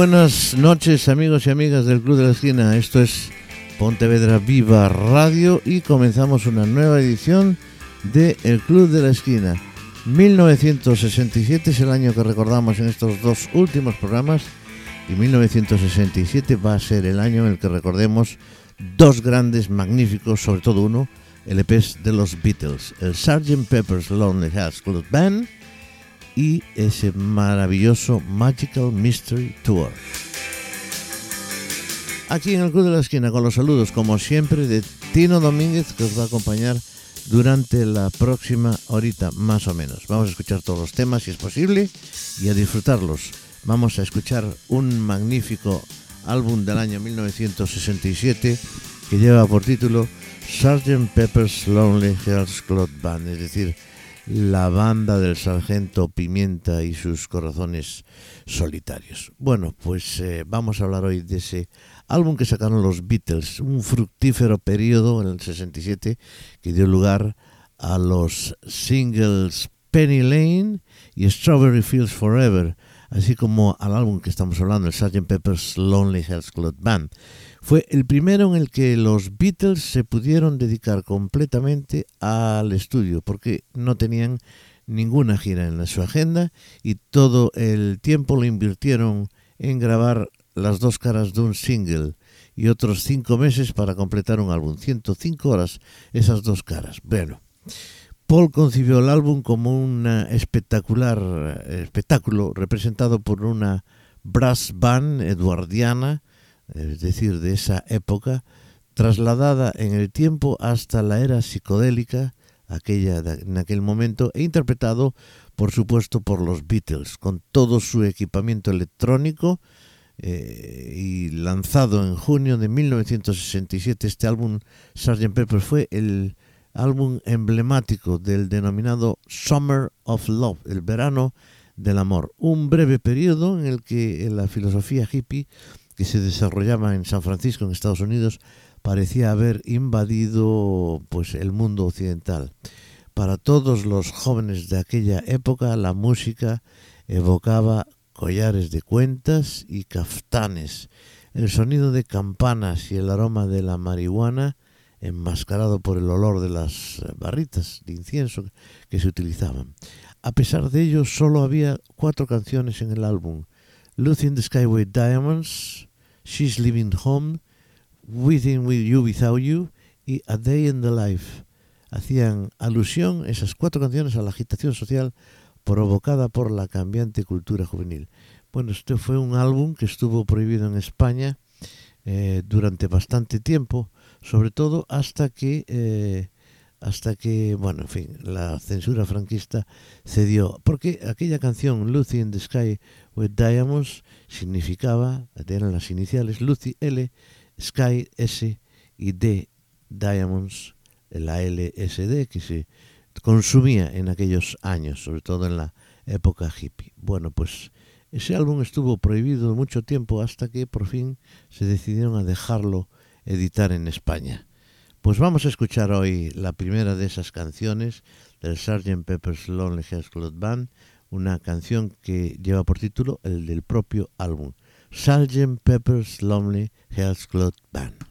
Buenas noches amigos y amigas del Club de la Esquina. Esto es Pontevedra Viva Radio y comenzamos una nueva edición de El Club de la Esquina. 1967 es el año que recordamos en estos dos últimos programas y 1967 va a ser el año en el que recordemos dos grandes, magníficos, sobre todo uno, LPs de los Beatles, el Sgt. Pepper's Lonely Hearts Club Band y ese maravilloso Magical Mystery Tour. Aquí en el Club de la Esquina con los saludos como siempre de Tino Domínguez que os va a acompañar durante la próxima horita más o menos. Vamos a escuchar todos los temas si es posible y a disfrutarlos. Vamos a escuchar un magnífico álbum del año 1967 que lleva por título Sgt. Pepper's Lonely Hearts Club Band, es decir, la banda del sargento Pimienta y sus corazones solitarios. Bueno, pues eh, vamos a hablar hoy de ese álbum que sacaron los Beatles, un fructífero periodo en el 67 que dio lugar a los singles Penny Lane y Strawberry Fields Forever, así como al álbum que estamos hablando, el Sgt. Pepper's Lonely Hearts Club Band. Fue el primero en el que los Beatles se pudieron dedicar completamente al estudio, porque no tenían ninguna gira en su agenda y todo el tiempo lo invirtieron en grabar las dos caras de un single y otros cinco meses para completar un álbum. 105 horas esas dos caras. Bueno, Paul concibió el álbum como un espectacular espectáculo representado por una brass band eduardiana es decir, de esa época, trasladada en el tiempo hasta la era psicodélica, aquella en aquel momento, e interpretado, por supuesto, por los Beatles, con todo su equipamiento electrónico, eh, y lanzado en junio de 1967 este álbum Sgt. Pepper fue el álbum emblemático del denominado Summer of Love, el verano del amor, un breve periodo en el que la filosofía hippie que se desarrollaba en San Francisco, en Estados Unidos, parecía haber invadido pues el mundo occidental. Para todos los jóvenes de aquella época, la música evocaba collares de cuentas y caftanes, el sonido de campanas y el aroma de la marihuana, enmascarado por el olor de las barritas de incienso que se utilizaban. A pesar de ello, solo había cuatro canciones en el álbum. Lucy in the Sky with Diamonds, She's Living Home, Within With You Without You y A Day in the Life. Hacían alusión esas cuatro canciones a la agitación social provocada por la cambiante cultura juvenil. Bueno, este fue un álbum que estuvo prohibido en España eh, durante bastante tiempo, sobre todo hasta que eh, hasta que, bueno, en fin, la censura franquista cedió, porque aquella canción Lucy in the Sky with Diamonds significaba, eran las iniciales Lucy L, Sky S y D Diamonds, la LSD que se consumía en aquellos años, sobre todo en la época hippie. Bueno, pues ese álbum estuvo prohibido mucho tiempo hasta que por fin se decidieron a dejarlo editar en España. Pues vamos a escuchar hoy la primera de esas canciones del Sgt. Pepper's Lonely Hearts Club Band, una canción que lleva por título el del propio álbum, Sgt. Pepper's Lonely Hearts Club Band.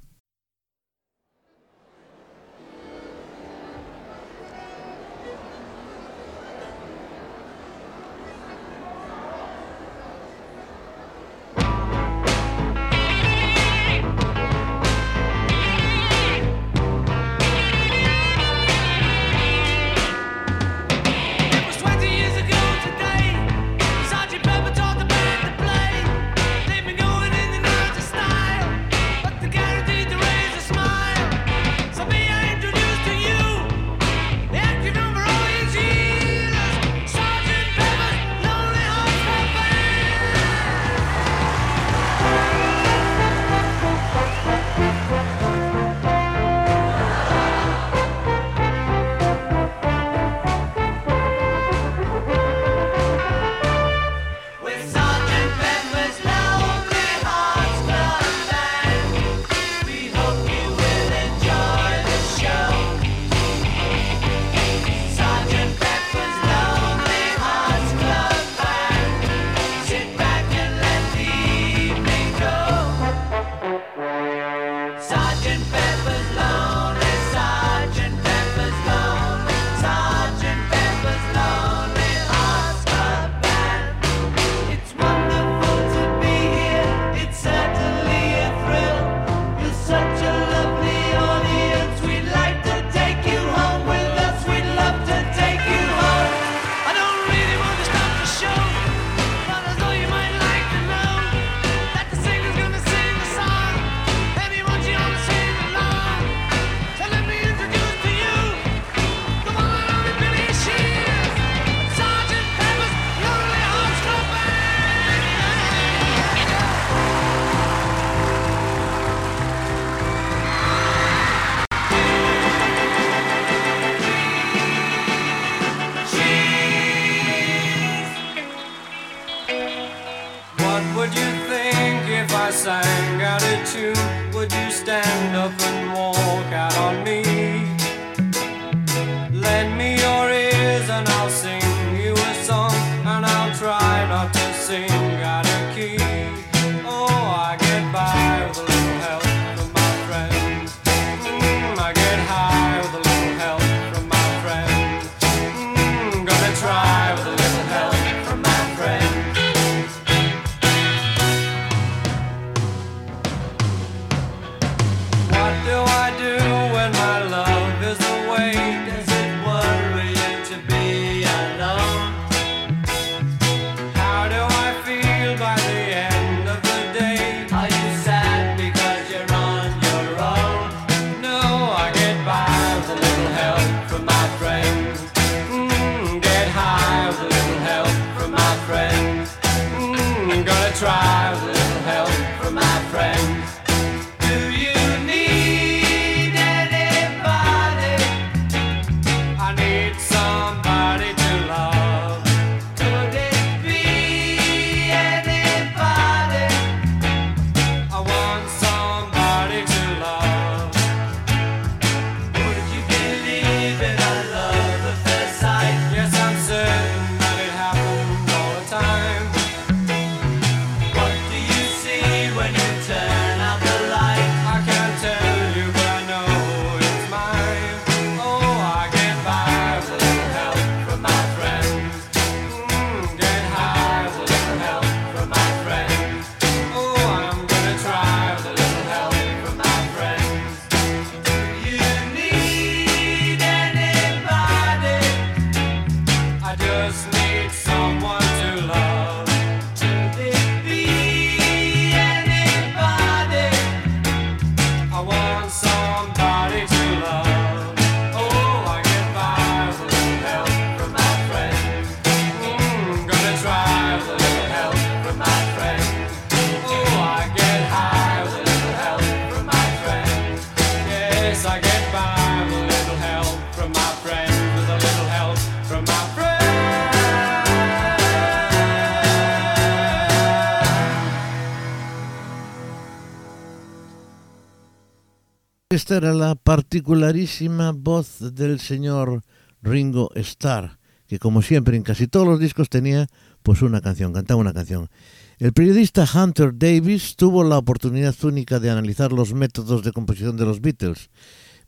Era la particularísima voz del señor Ringo Starr, que como siempre en casi todos los discos tenía pues una canción, cantaba una canción. El periodista Hunter Davis tuvo la oportunidad única de analizar los métodos de composición de los Beatles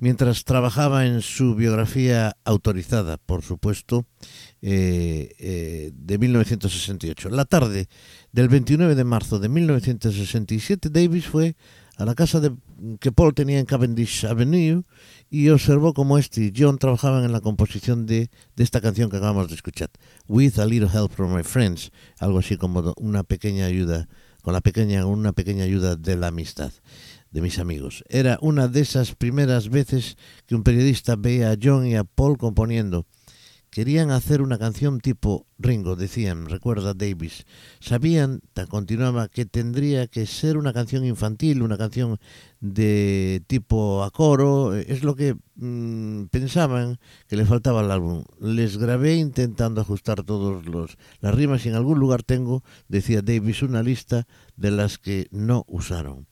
mientras trabajaba en su biografía autorizada, por supuesto, eh, eh, de 1968. La tarde del 29 de marzo de 1967, Davis fue a la casa de, que Paul tenía en Cavendish Avenue y observó cómo este y John trabajaban en la composición de, de, esta canción que acabamos de escuchar, With a Little Help from My Friends, algo así como una pequeña ayuda, con la pequeña, una pequeña ayuda de la amistad de mis amigos. Era una de esas primeras veces que un periodista veía a John y a Paul componiendo. Querían hacer una canción tipo Ringo, decían, recuerda Davis. Sabían, continuaba, que tendría que ser una canción infantil, una canción de tipo a coro. Es lo que mmm, pensaban que le faltaba al álbum. Les grabé intentando ajustar todos los las rimas y en algún lugar tengo, decía Davis, una lista de las que no usaron.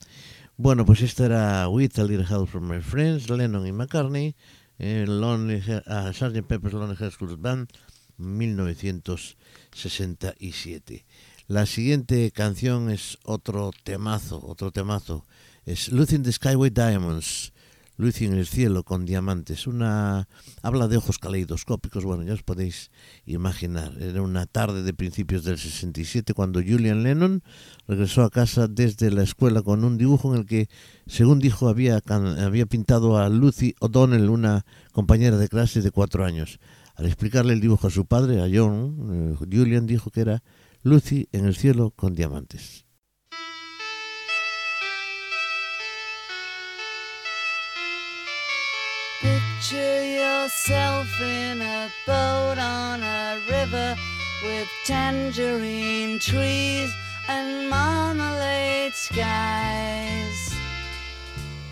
Bueno, pues esta era With a Little Help from My Friends, Lennon y McCartney, eh, Lonely, uh, Sgt. Pepper's Lonely Hearts Club Band, 1967. La siguiente canción es otro temazo, otro temazo. Es Losing the Sky with Diamonds, Luz en el cielo con diamantes. Una habla de ojos caleidoscópicos. Bueno, ya os podéis imaginar. Era una tarde de principios del 67 cuando Julian Lennon regresó a casa desde la escuela con un dibujo en el que, según dijo, había, había pintado a Lucy O'Donnell, una compañera de clase de cuatro años. Al explicarle el dibujo a su padre, a John, eh, Julian dijo que era Lucy en el cielo con diamantes. Picture yourself in a boat on a river with tangerine trees and marmalade skies.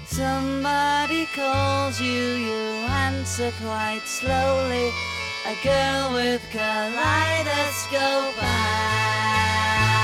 Somebody calls you, you answer quite slowly. A girl with kaleidoscope eyes.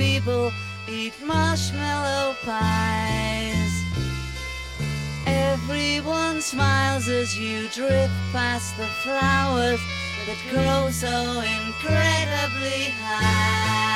People eat marshmallow pies. Everyone smiles as you drift past the flowers that grow so incredibly high.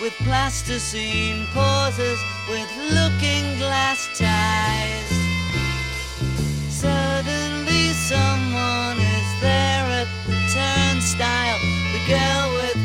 With plasticine pauses with looking glass ties. Suddenly someone is there at the turnstile, the girl with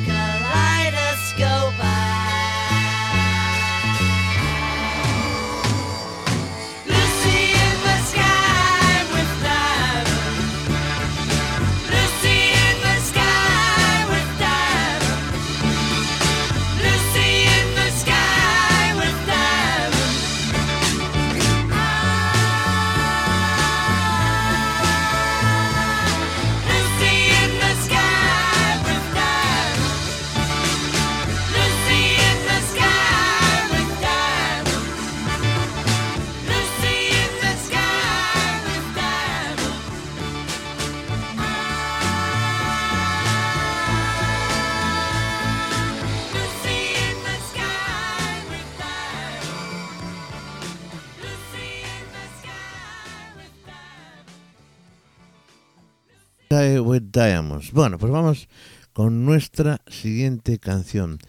Bueno, pues vamos con nuestra siguiente canción.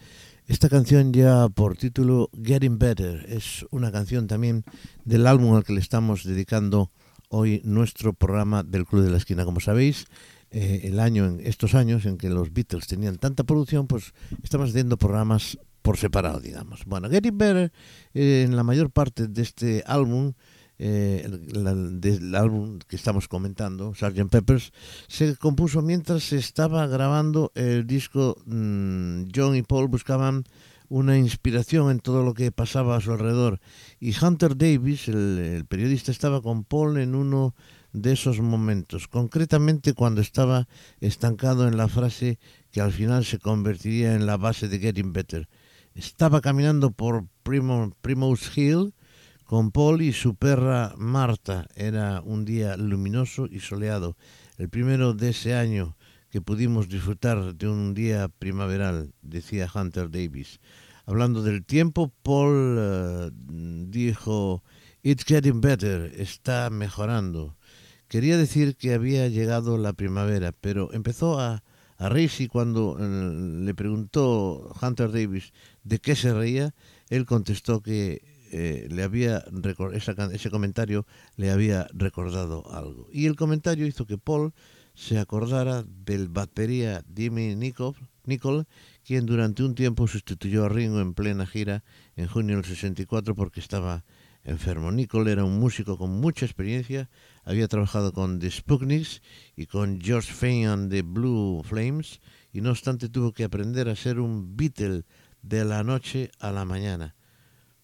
Esta canción ya por título Getting Better es una canción también del álbum al que le estamos dedicando hoy nuestro programa del Club de la Esquina. Como sabéis, eh, el año, en estos años en que los Beatles tenían tanta producción, pues estamos haciendo programas por separado, digamos. Bueno, Getting Better, eh, en la mayor parte de este álbum, eh, el- del álbum que estamos comentando, Sgt. Peppers, se compuso mientras se estaba grabando el disco. mm, John y Paul buscaban una inspiración en todo lo que pasaba a su alrededor. Y Hunter Davis, el, periodista, estaba con Paul en uno de esos momentos, concretamente cuando estaba estancado en la frase que al final se convertiría en la base de Getting Better. Estaba caminando por Primo, Primrose Hill con Paul y su perra Marta. Era un día luminoso y soleado, el primero de ese año que pudimos disfrutar de un día primaveral, decía Hunter Davis. Hablando del tiempo, Paul eh, dijo, It's getting better, está mejorando. Quería decir que había llegado la primavera, pero empezó a, a reírse cuando eh, le preguntó Hunter Davis de qué se reía, él contestó que eh, le había ese comentario le había recordado algo. Y el comentario hizo que Paul se acordara del batería Jimmy Nicol, quien durante un tiempo sustituyó a Ringo en plena gira en junio del 64 porque estaba enfermo. Nicol era un músico con mucha experiencia, había trabajado con The Sputniks y con George Fane and the Blue Flames y no obstante tuvo que aprender a ser un Beatle de la noche a la mañana.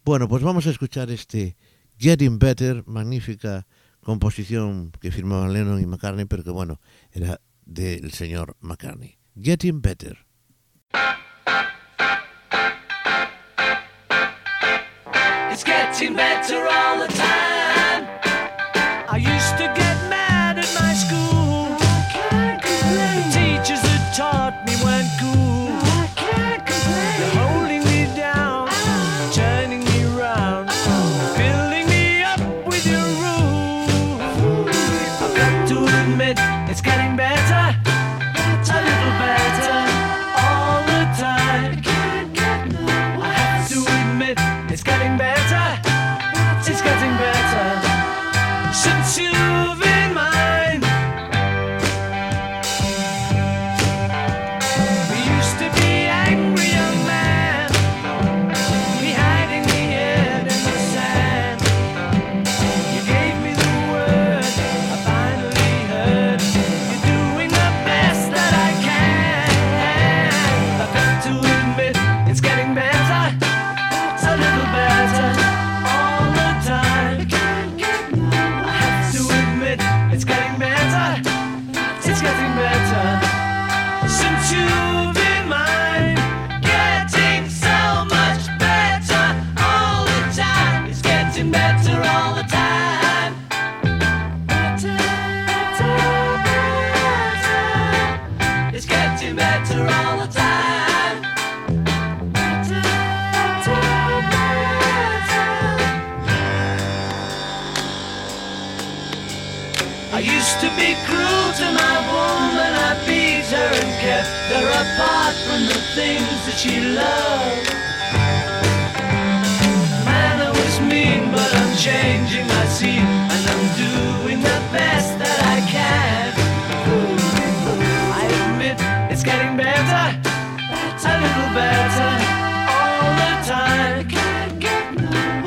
Bueno, pues vamos a escuchar este Getting Better, magnífica composición que firmaban Lennon y McCartney, pero que bueno, era del señor McCartney. Getting Better. Apart from the things that she loved. Man, I was mean, but I'm changing, I see, and I'm doing the best that I can. I admit it's getting better, a little better all the time.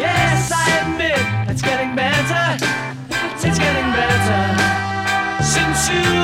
Yes, I admit it's getting better. It's getting better since you've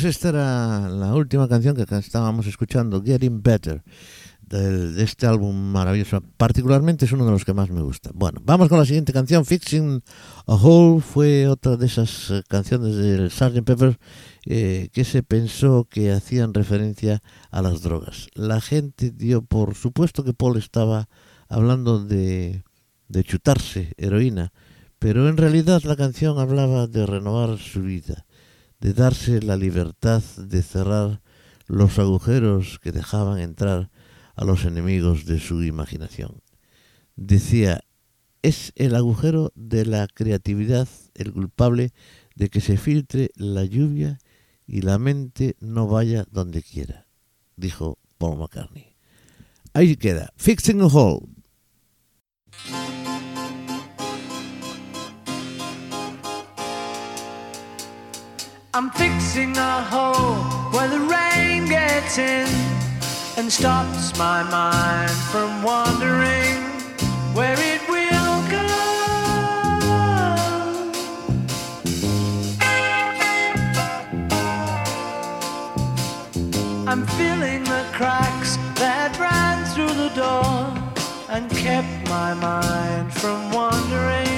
pues esta era la última canción que estábamos escuchando, Getting Better, de este álbum maravilloso. Particularmente es uno de los que más me gusta. Bueno, vamos con la siguiente canción. Fixing a Hole fue otra de esas eh, canciones del Sgt. Pepper eh, que se pensó que hacían referencia a las drogas. La gente dio por supuesto que Paul estaba hablando de, de chutarse heroína, pero en realidad la canción hablaba de renovar su vida, de darse la libertad de cerrar los agujeros que dejaban entrar a los enemigos de su imaginación. Decía, es el agujero de la creatividad el culpable de que se filtre la lluvia y la mente no vaya donde quiera, dijo Paul McCartney. Ahí queda, Fixing a Hole. I'm fixing a hole where the rain gets in and stops my mind from wandering where it will go. I'm filling the cracks that ran through the door and kept my mind from wandering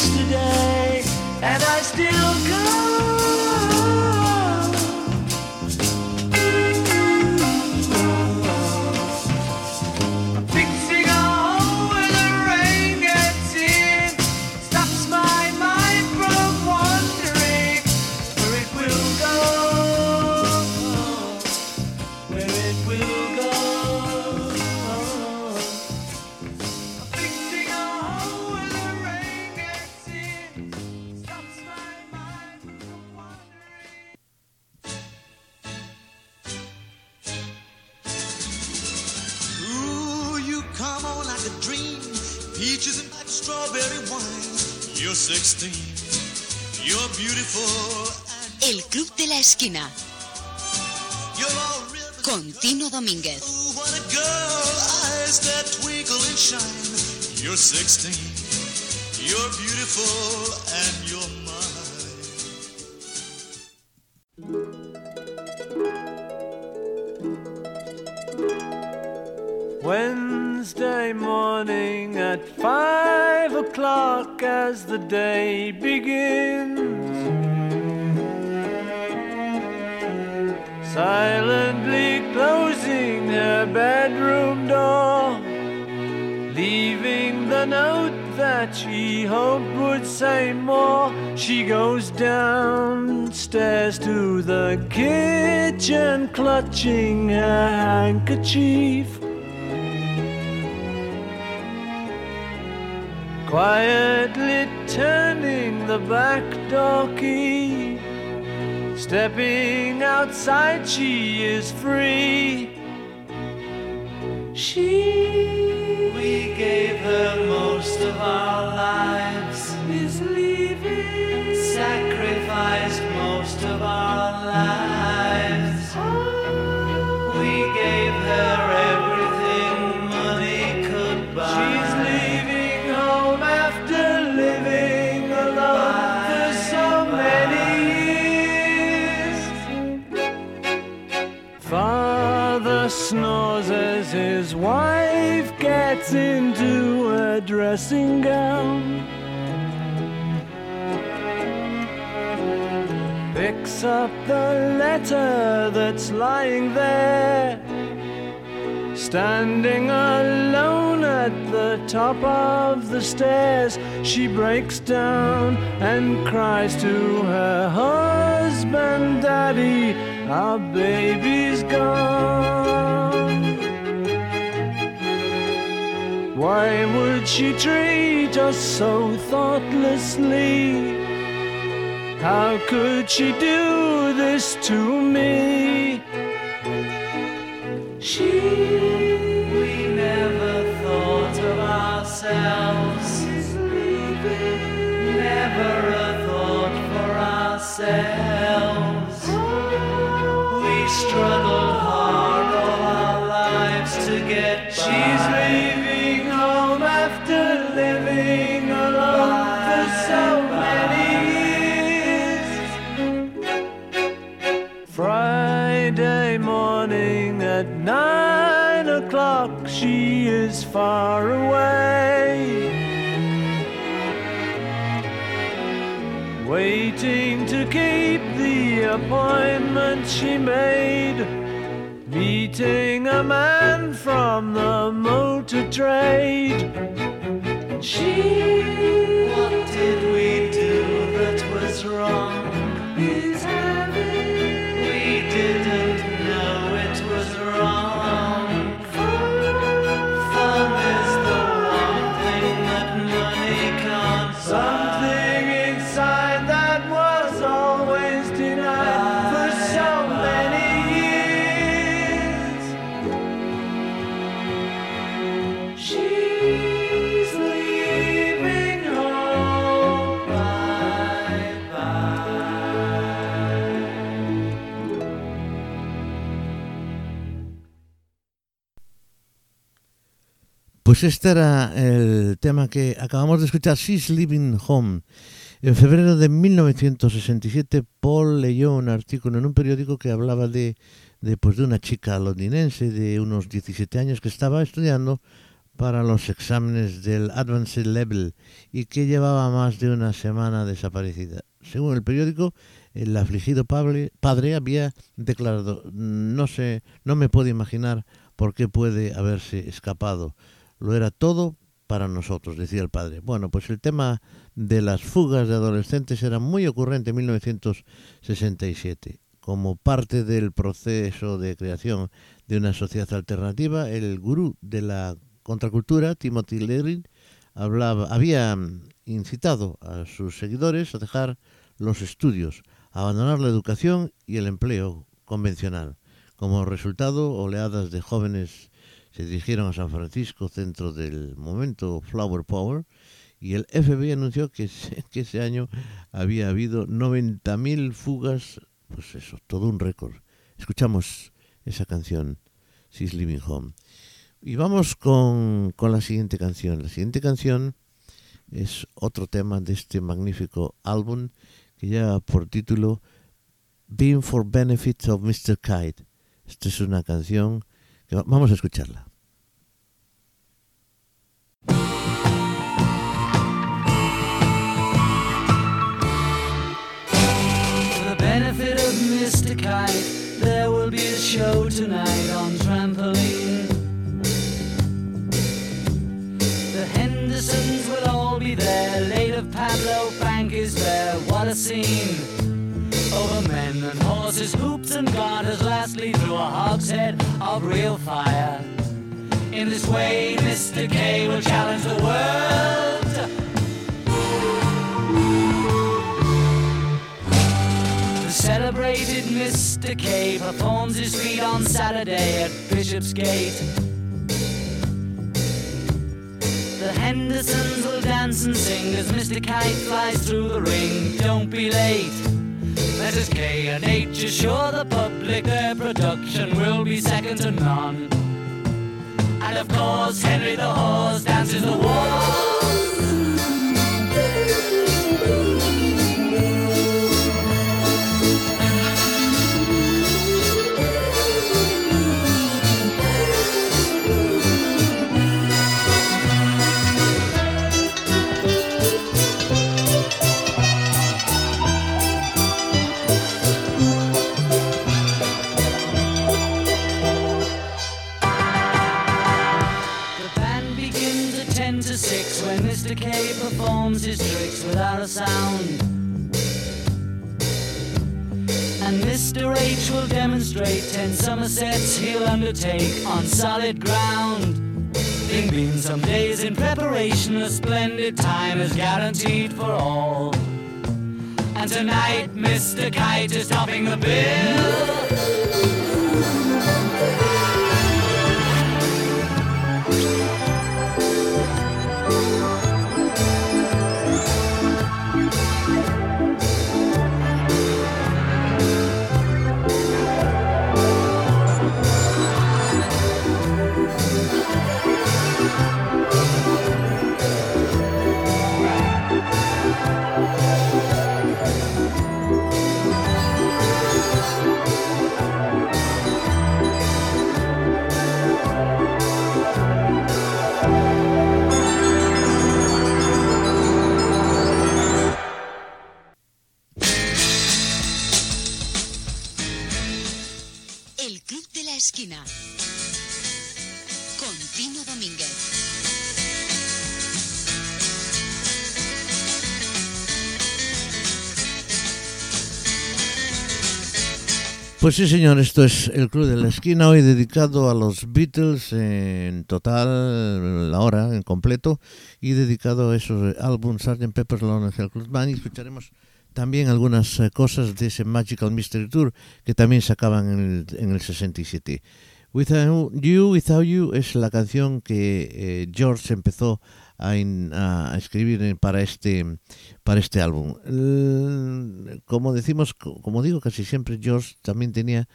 yesterday, and I beautiful and you're mine. Wednesday morning at five o'clock as the day begins. Silently closing her bedroom door, leaving the note that she hoped would say more. She goes downstairs to the kitchen, clutching her handkerchief. Quietly turning the back door key. Stepping outside, she is free. She, dressing gown. Picks up the letter that's lying there. Standing alone at the top of the stairs, she breaks down and cries to her husband, Daddy, our baby's gone. Why would she treat us so thoughtlessly? How could she do this to me? She we never thought of ourselves Never a thought for ourselves away. Waiting to keep the appointment she made. Meeting a man from the motor trade. She, what did we Pues este era el tema que acabamos de escuchar, She's Living Home. En febrero de 1967, Paul leyó un artículo en un periódico que hablaba de, pues, de una chica londinense de unos 17 años que estaba estudiando para los exámenes del Advanced Level y que llevaba más de una semana desaparecida. Según el periódico, el afligido padre, padre había declarado, no sé, no me puedo imaginar por qué puede haberse escapado. Lo era todo para nosotros, decía el padre. Bueno, pues el tema de las fugas de adolescentes era muy ocurrente en 1967. Como parte del proceso de creación de una sociedad alternativa, el gurú de la contracultura, Timothy Leary, había incitado a sus seguidores a dejar los estudios, a abandonar la educación y el empleo convencional. Como resultado, oleadas de jóvenes se dirigieron a San Francisco, centro del momento Flower Power, y el FBI anunció que, ese año había habido 90.000 fugas, pues eso, todo un récord. Escuchamos esa canción, She's Living Home. Y vamos con, con la siguiente canción. La siguiente canción es otro tema de este magnífico álbum que lleva por título Being for Benefits of Mr. Kite. Esta es una canción vamos a escucharla. For the benefit of Mr. Kite, there will be a show tonight on trampoline. The Hendersons will all be there. Late of Pablo Frank is there. What a scene! Over men and horses, hoops and garters, lastly through a hogshead of real fire. In this way, Mr. K will challenge the world. The celebrated Mr. K performs his feat on Saturday at Bishopsgate. The Hendersons will dance and sing as Mr. Kite flies through the ring. Don't be late. Mrs. K and H assure the public their production will be second to none. And of course, Henry the Horse dances the waltz. K performs his tricks without a sound. And Mr. H will demonstrate ten Somersets he'll undertake on solid ground. Bing bing, some days in preparation, a splendid time is guaranteed for all. And tonight, Mr. Kite is topping the bill. Esquina. Con Tino Domínguez. Pues sí, señor, esto es el Club de la Esquina, hoy dedicado a los Beatles en total, la hora en completo, y dedicado a esos álbumes Sgt. Pepper's Lonely Hearts Club Band. Y escucharemos también algunas eh, cosas de ese Magical Mystery Tour que también sacaban en el, en el 67. Without You, Without You es la canción que eh, George empezó a, in- a escribir para este para este álbum. Como decimos, co- como digo casi siempre, George también tenía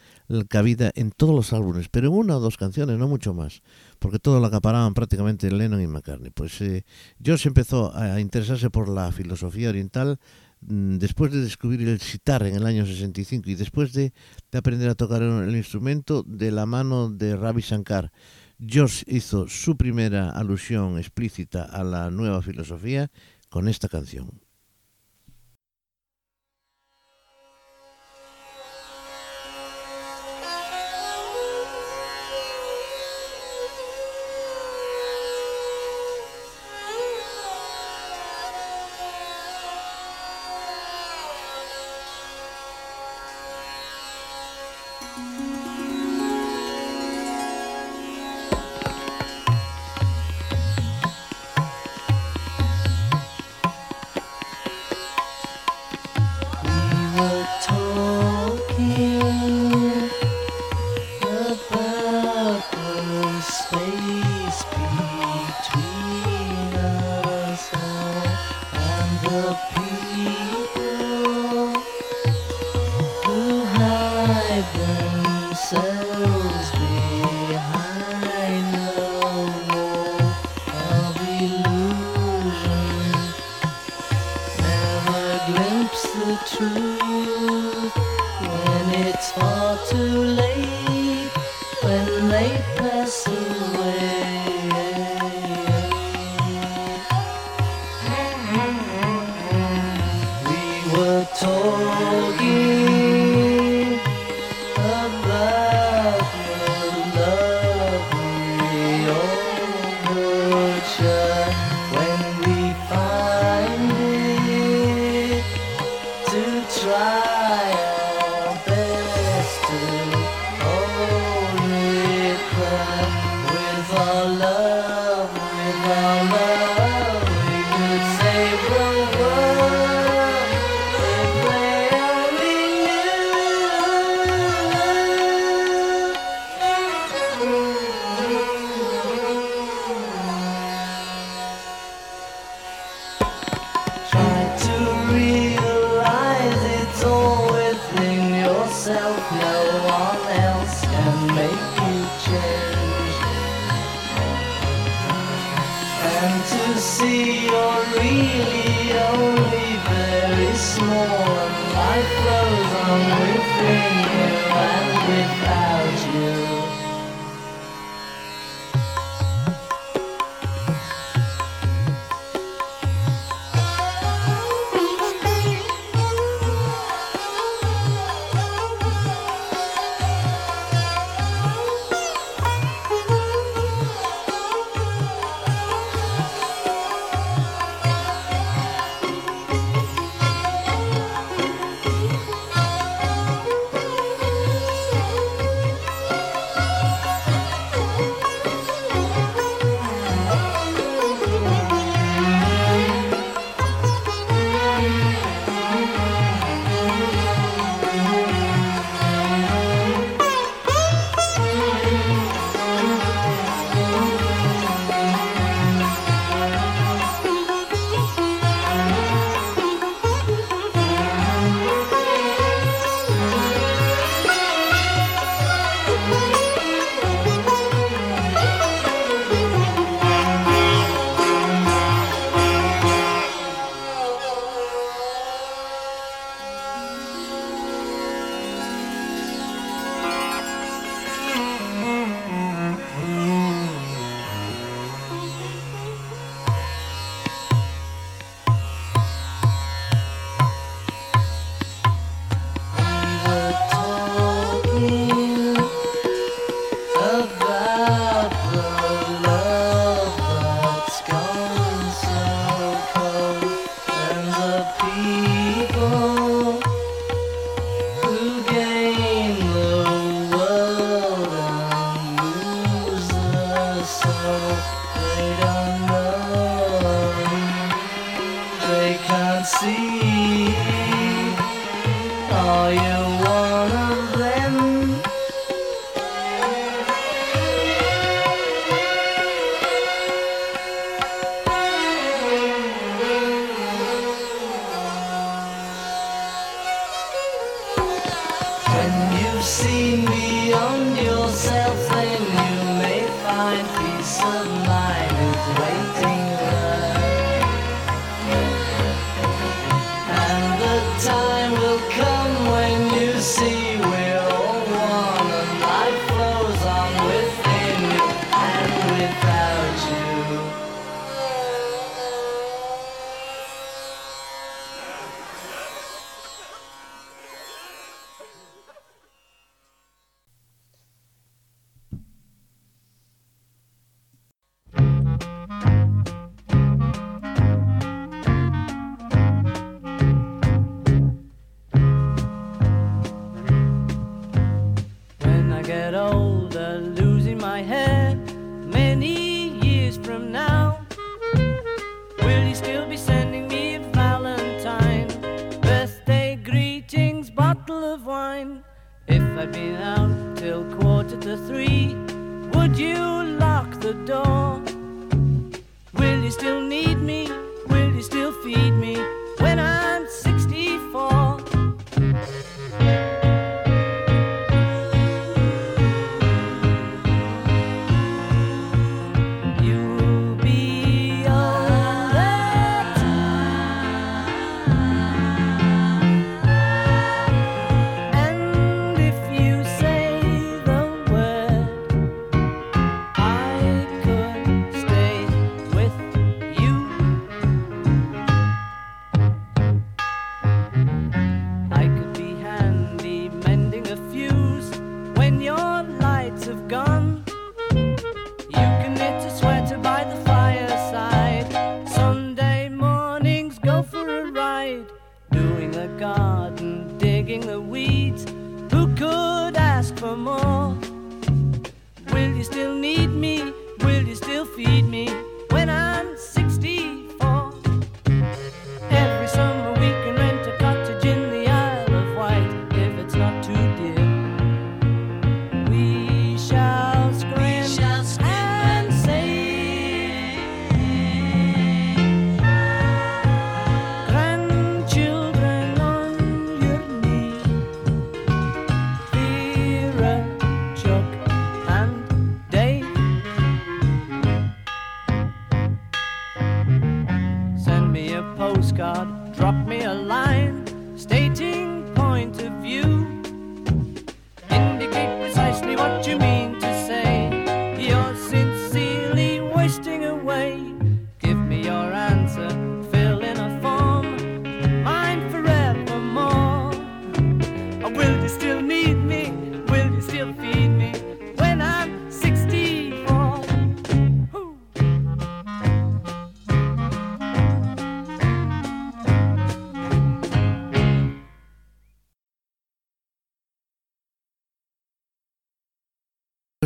cabida en todos los álbumes, pero en una o dos canciones, no mucho más, porque todo lo acaparaban prácticamente Lennon y McCartney. Pues eh, George empezó a interesarse por la filosofía oriental después de descubrir el sitar en el año 65 y después de, de aprender a tocar el instrumento de la mano de Ravi Shankar. George hizo su primera alusión explícita a la nueva filosofía con esta canción.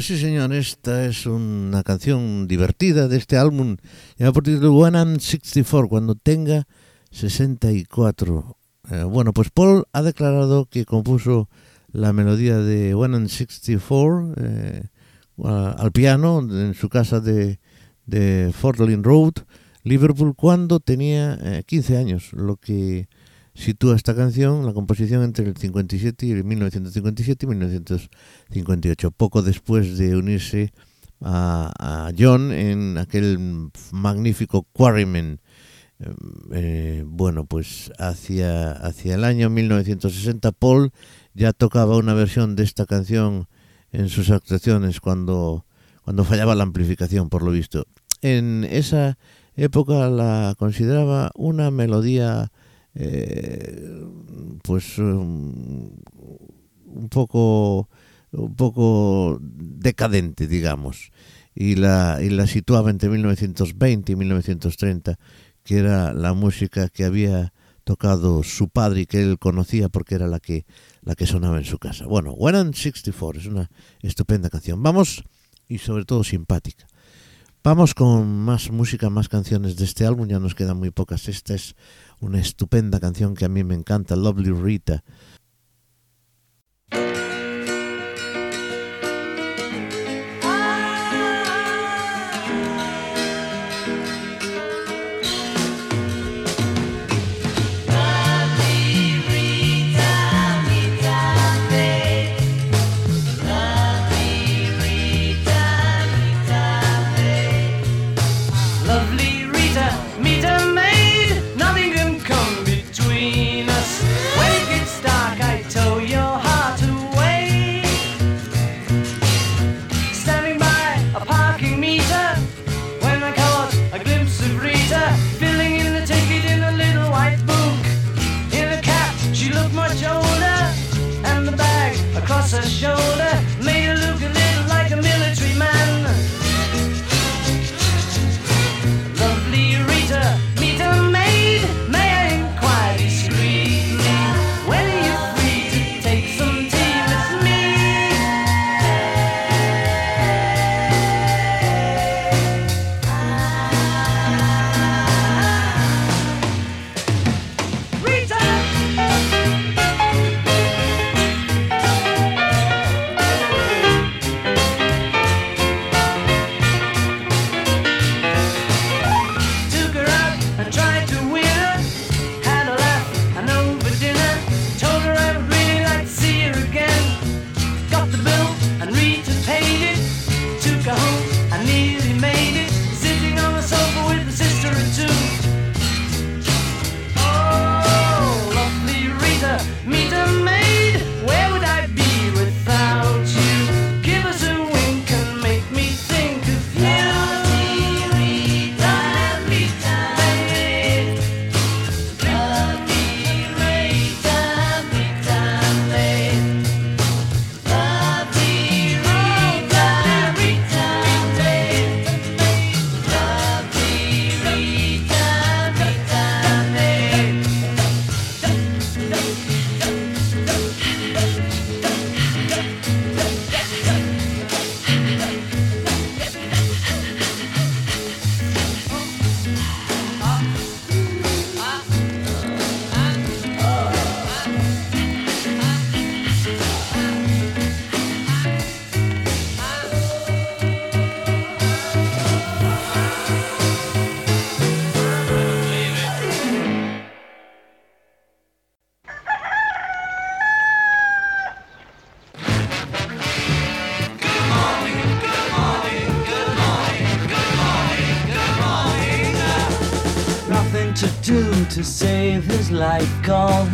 Pues sí, señor, esta es una canción divertida de este álbum. Lleva por título One and 64, cuando tenga 64. Eh, bueno, pues Paul ha declarado que compuso la melodía de One and 64 eh, al piano en su casa de, de Fort Road, Liverpool, cuando tenía eh, 15 años, lo que sitúa esta canción, la composición entre el 57 y el 1957 y 1958, poco después de unirse a, John en aquel magnífico Quarrymen. Eh, eh, bueno, pues hacia, hacia el año 1960 Paul ya tocaba una versión de esta canción en sus actuaciones cuando, cuando fallaba la amplificación, por lo visto. En esa época la consideraba una melodía eh, pues um, un poco un poco decadente digamos. Y la, y la situaba entre 1920 y 1930 que era la música que había tocado su padre y que él conocía porque era la que la que sonaba en su casa. Bueno One and 64 es una estupenda canción. Vamos y sobre todo simpática. Vamos con más música, más canciones de este álbum, ya nos quedan muy pocas. Esta es una estupenda canción que a mí me encanta, Lovely Rita.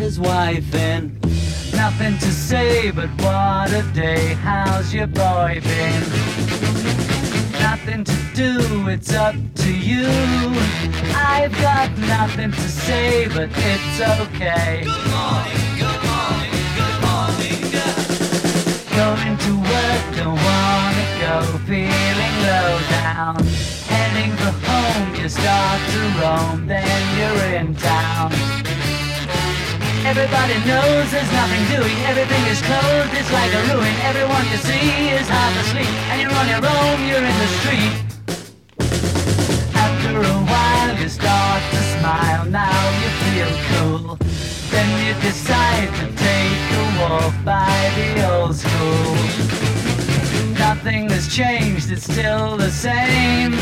His wife in. Nothing to say, but what a day. How's your boy been? Nothing to do, it's up to you. I've got nothing to say, but it's okay. Good morning, good morning, good morning. Going to work, don't wanna go, feeling low down. Heading for home, you start to roam, then you're in town. Everybody knows there's nothing doing, everything is closed, it's like a ruin. Everyone you see is half asleep, and you're on your own, you're in the street. After a while, you start to smile, now you feel cool. Then you decide to take a walk by the old school. Nothing has changed, it's still the same.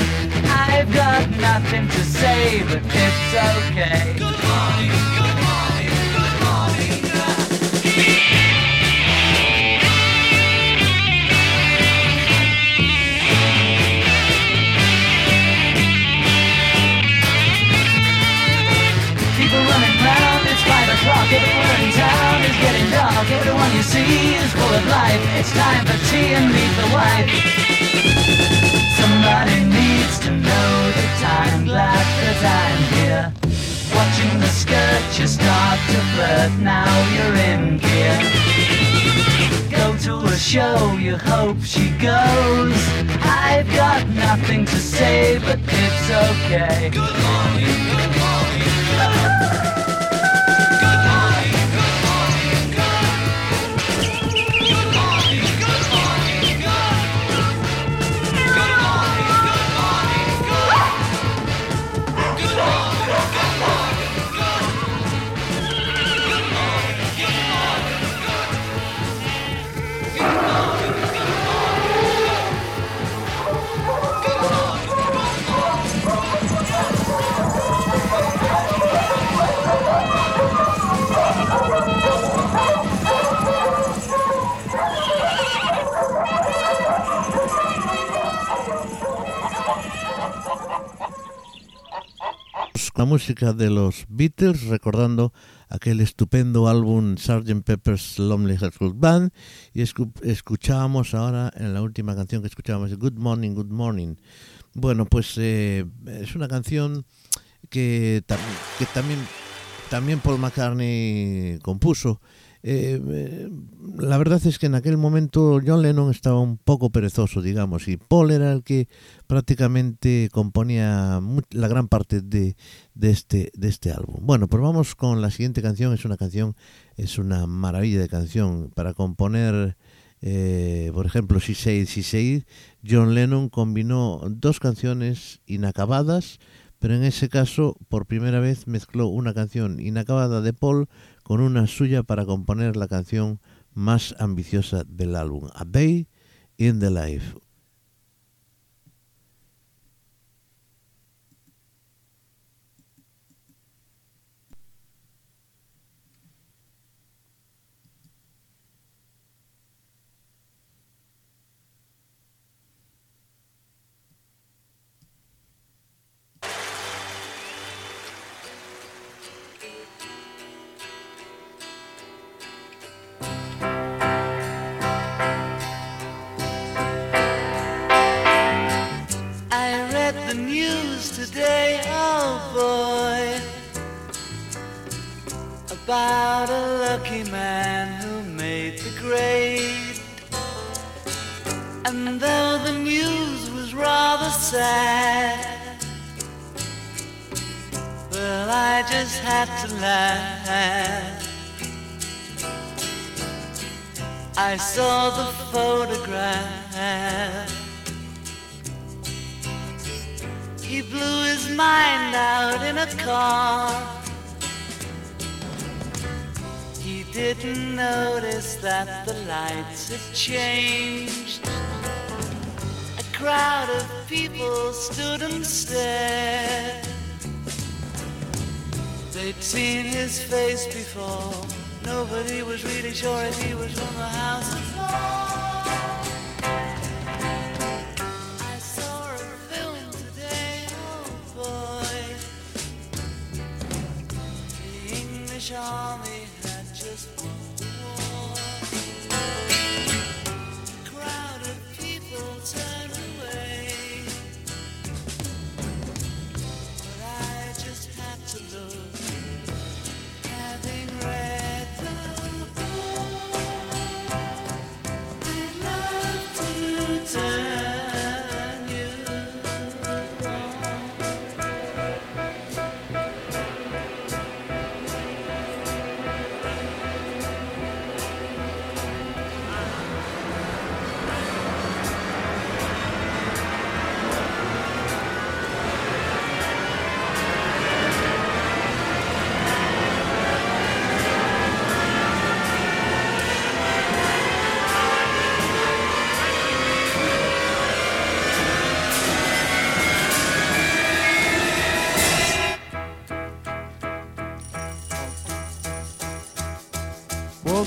I've got nothing to say, but it's okay. Good morning, good Somebody needs to know the time, glad I'm here. Watching the skirt, you start to flirt, now you're in gear. Go to a show, you hope she goes. I've got nothing to say, but it's okay. Good morning, La música de los Beatles, recordando aquel estupendo álbum Sgt. Pepper's Lonely Hearts Club Band, y escu- escuchábamos ahora en la última canción que escuchábamos, Good Morning, Good Morning. Bueno, pues eh, es una canción que, que también, también Paul McCartney compuso. Eh, la verdad es que en aquel momento John Lennon estaba un poco perezoso, digamos, y Paul era el que prácticamente componía la gran parte de, de este, de este álbum. Bueno, pues vamos con la siguiente canción. Es una canción, es una maravilla de canción para componer. eh, por ejemplo, Si Say, Si Say, John Lennon combinó dos canciones inacabadas, pero en ese caso, por primera vez, mezcló una canción inacabada de Paul con una suya para componer la canción más ambiciosa del álbum, A Day in the Life. That the lights had changed. A crowd of people stood and stared. They'd seen his face before. Nobody was really sure if he was from the house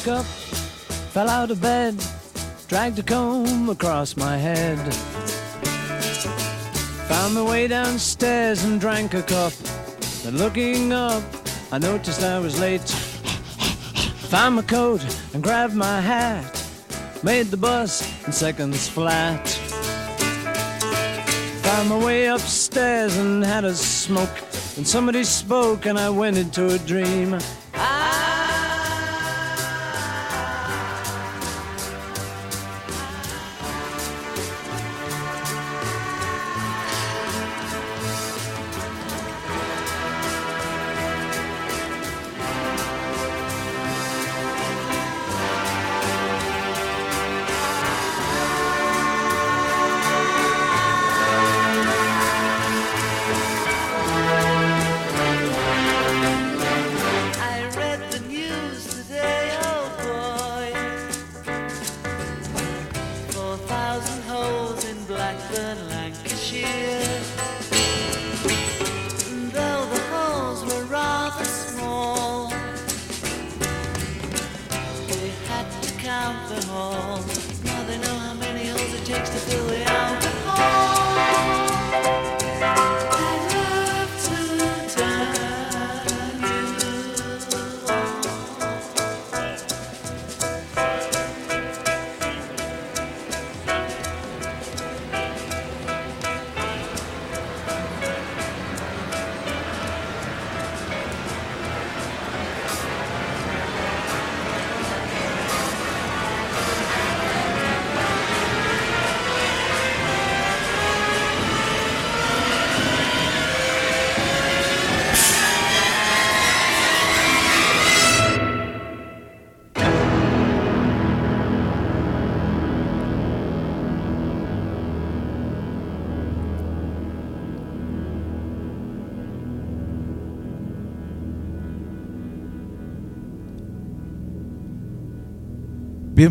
woke up, fell out of bed, dragged a comb across my head. Found my way downstairs and drank a cup. Then looking up, I noticed I was late. Found my coat and grabbed my hat. Made the bus in seconds flat. Found my way upstairs and had a smoke. And somebody spoke and I went into a dream.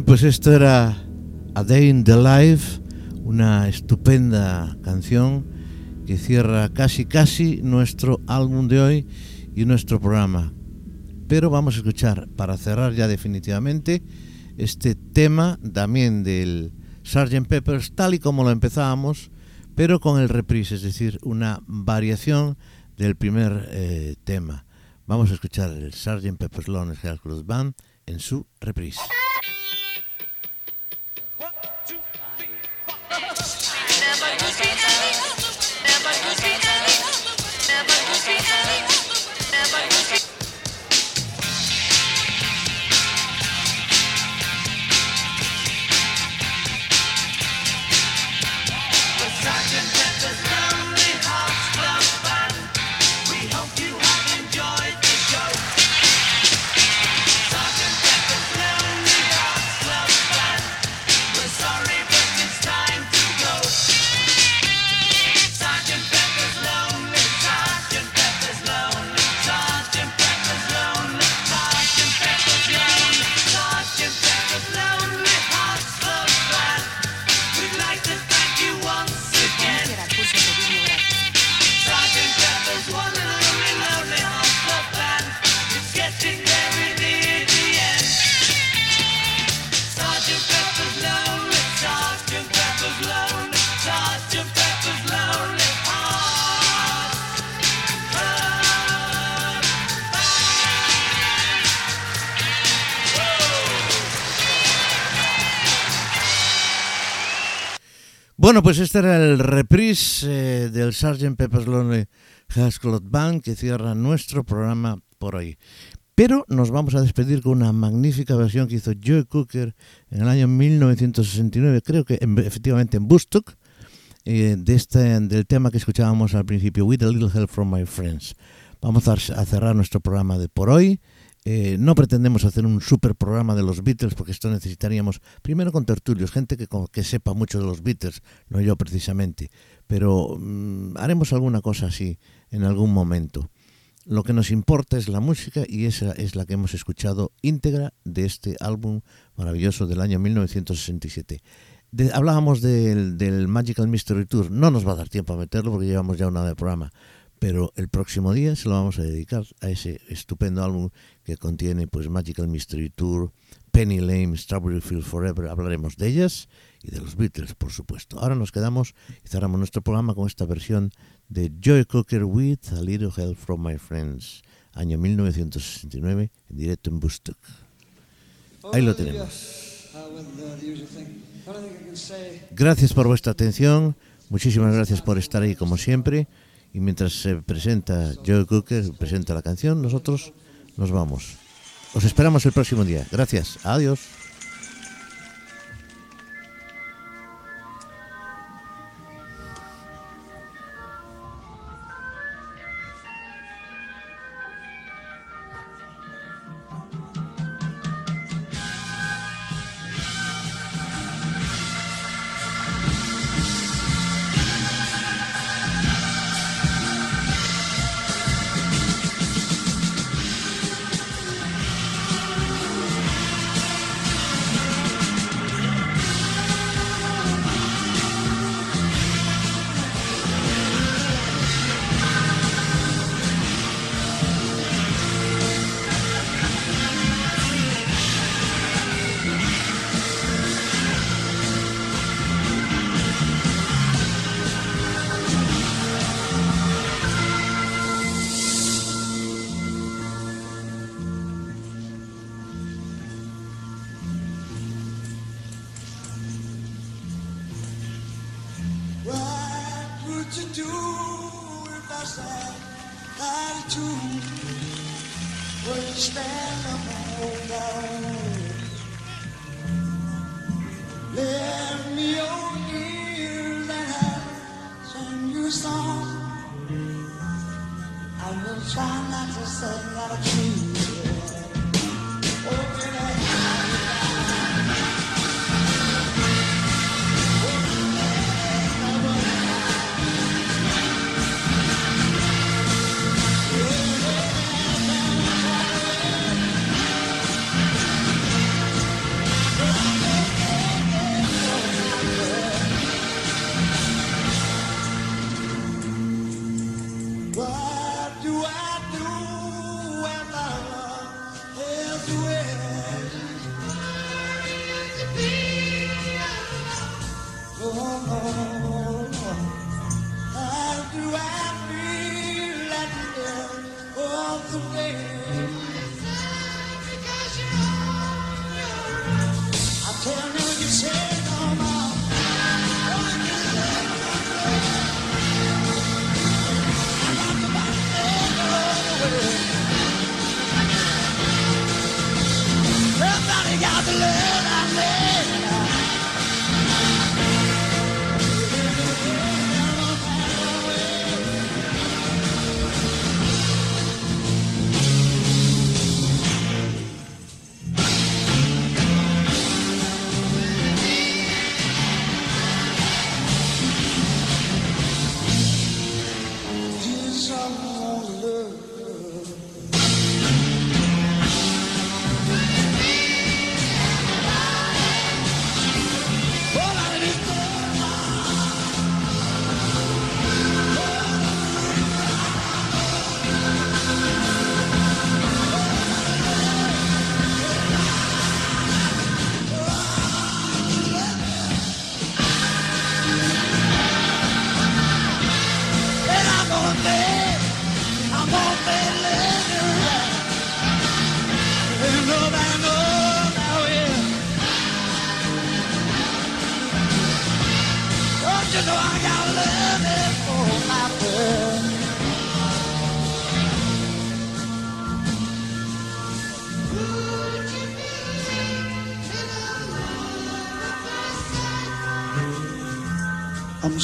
Pues esto era A Day in the Life, una estupenda canción que cierra casi casi nuestro álbum de hoy y nuestro programa. Pero vamos a escuchar, para cerrar ya definitivamente, este tema también del Sgt. Peppers, tal y como lo empezábamos, pero con el reprise, es decir, una variación del primer eh, tema. Vamos a escuchar el Sgt. Pepper's Lonely Hearts Club Band en su reprise. Bueno, pues este era el reprise eh, del Sgt. Pepper's Lonely Hearts Club Band que cierra nuestro programa por hoy. Pero nos vamos a despedir con una magnífica versión que hizo Joe Cooker en el año 1969, creo que en- efectivamente en Bustock, eh, de este, del tema que escuchábamos al principio, With a Little Help from My Friends. Vamos a, a cerrar nuestro programa de por hoy. Eh, no pretendemos hacer un super programa de los Beatles porque esto necesitaríamos primero con tertulios, gente que, que sepa mucho de los Beatles, no yo precisamente, pero mm, haremos alguna cosa así en algún momento. Lo que nos importa es la música y esa es la que hemos escuchado íntegra de este álbum maravilloso del año 1967. De- hablábamos del Magical Mystery Tour, no nos va a dar tiempo a meterlo porque llevamos ya una hora de programa, pero el próximo día se lo vamos a dedicar a ese estupendo álbum que contiene pues Magical Mystery Tour, Penny Lane, Strawberry Field Forever, hablaremos de ellas y de los Beatles, por supuesto. Ahora nos quedamos y cerramos nuestro programa con esta versión de Joy Cocker with A Little Help from My Friends, año 1969, en directo en Bustock. Ahí lo tenemos. Gracias por vuestra atención, muchísimas gracias por estar ahí como siempre. Y mientras se presenta Joe Cooker, presenta la canción, nosotros nos vamos. Os esperamos el próximo día. Gracias. Adiós.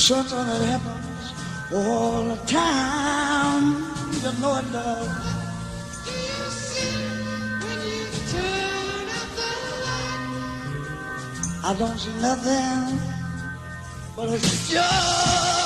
Certain it happens all the time. You know it does. I don't see nothing but a sure.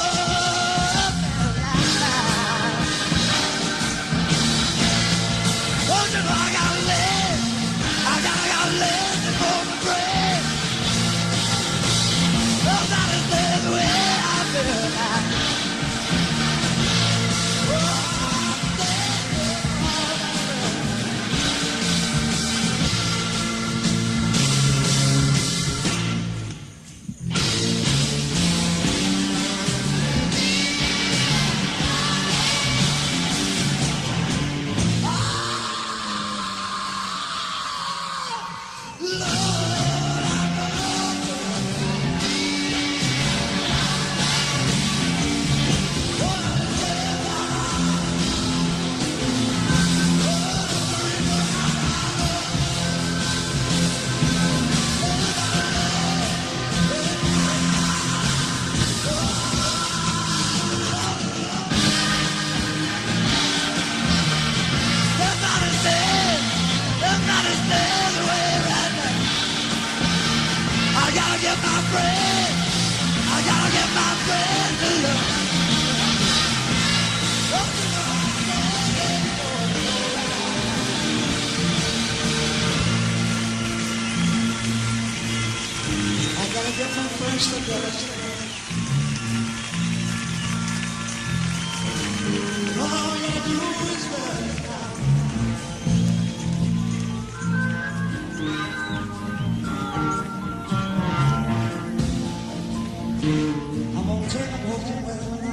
take a home